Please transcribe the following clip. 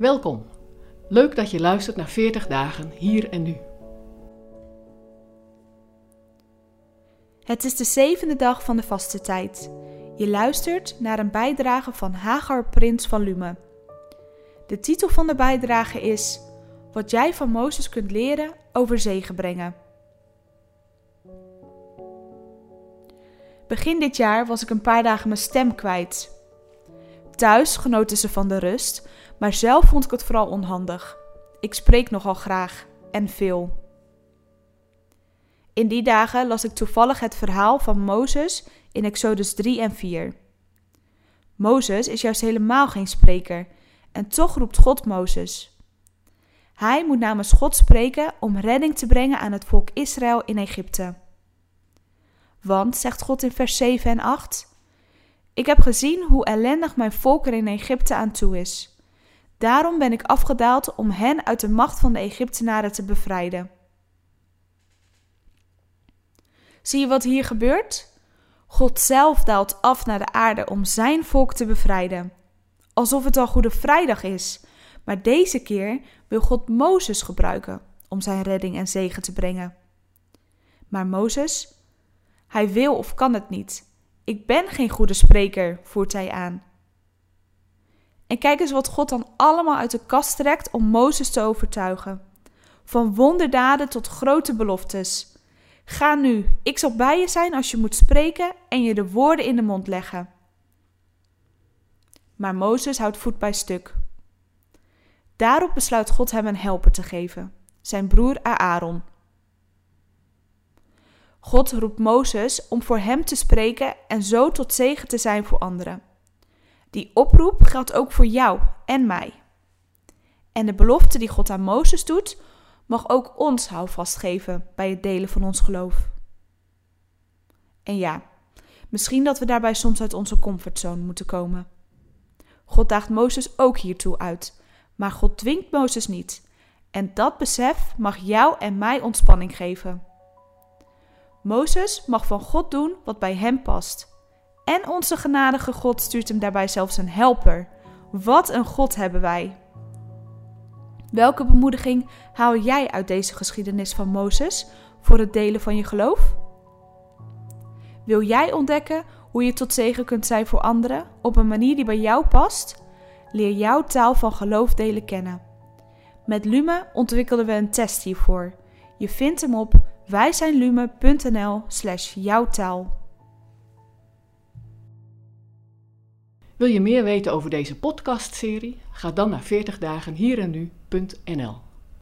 Welkom. Leuk dat je luistert naar 40 dagen hier en nu. Het is de zevende dag van de vaste tijd. Je luistert naar een bijdrage van Hagar Prins van Lume. De titel van de bijdrage is Wat jij van Mozes kunt leren over zegen brengen. Begin dit jaar was ik een paar dagen mijn stem kwijt. Thuis genoten ze van de rust, maar zelf vond ik het vooral onhandig. Ik spreek nogal graag en veel. In die dagen las ik toevallig het verhaal van Mozes in Exodus 3 en 4. Mozes is juist helemaal geen spreker en toch roept God Mozes. Hij moet namens God spreken om redding te brengen aan het volk Israël in Egypte. Want, zegt God in vers 7 en 8, ik heb gezien hoe ellendig mijn volk er in Egypte aan toe is. Daarom ben ik afgedaald om hen uit de macht van de Egyptenaren te bevrijden. Zie je wat hier gebeurt? God zelf daalt af naar de aarde om zijn volk te bevrijden. Alsof het al Goede Vrijdag is. Maar deze keer wil God Mozes gebruiken om zijn redding en zegen te brengen. Maar Mozes, hij wil of kan het niet. Ik ben geen goede spreker, voert hij aan. En kijk eens wat God dan allemaal uit de kast trekt om Mozes te overtuigen. Van wonderdaden tot grote beloftes. Ga nu, ik zal bij je zijn als je moet spreken en je de woorden in de mond leggen. Maar Mozes houdt voet bij stuk. Daarop besluit God hem een helper te geven, zijn broer Aaron. God roept Mozes om voor hem te spreken en zo tot zegen te zijn voor anderen. Die oproep geldt ook voor jou en mij. En de belofte die God aan Mozes doet, mag ook ons houvast geven bij het delen van ons geloof. En ja, misschien dat we daarbij soms uit onze comfortzone moeten komen. God daagt Mozes ook hiertoe uit, maar God dwingt Mozes niet. En dat besef mag jou en mij ontspanning geven. Mozes mag van God doen wat bij hem past. En onze genadige God stuurt hem daarbij zelfs een helper. Wat een God hebben wij! Welke bemoediging haal jij uit deze geschiedenis van Mozes voor het delen van je geloof? Wil jij ontdekken hoe je tot zegen kunt zijn voor anderen op een manier die bij jou past? Leer jouw taal van geloof delen kennen. Met Lume ontwikkelden we een test hiervoor. Je vindt hem op wijzijnlume.nl slash jouwtaal. Wil je meer weten over deze podcastserie? Ga dan naar 40dagenhierennu.nl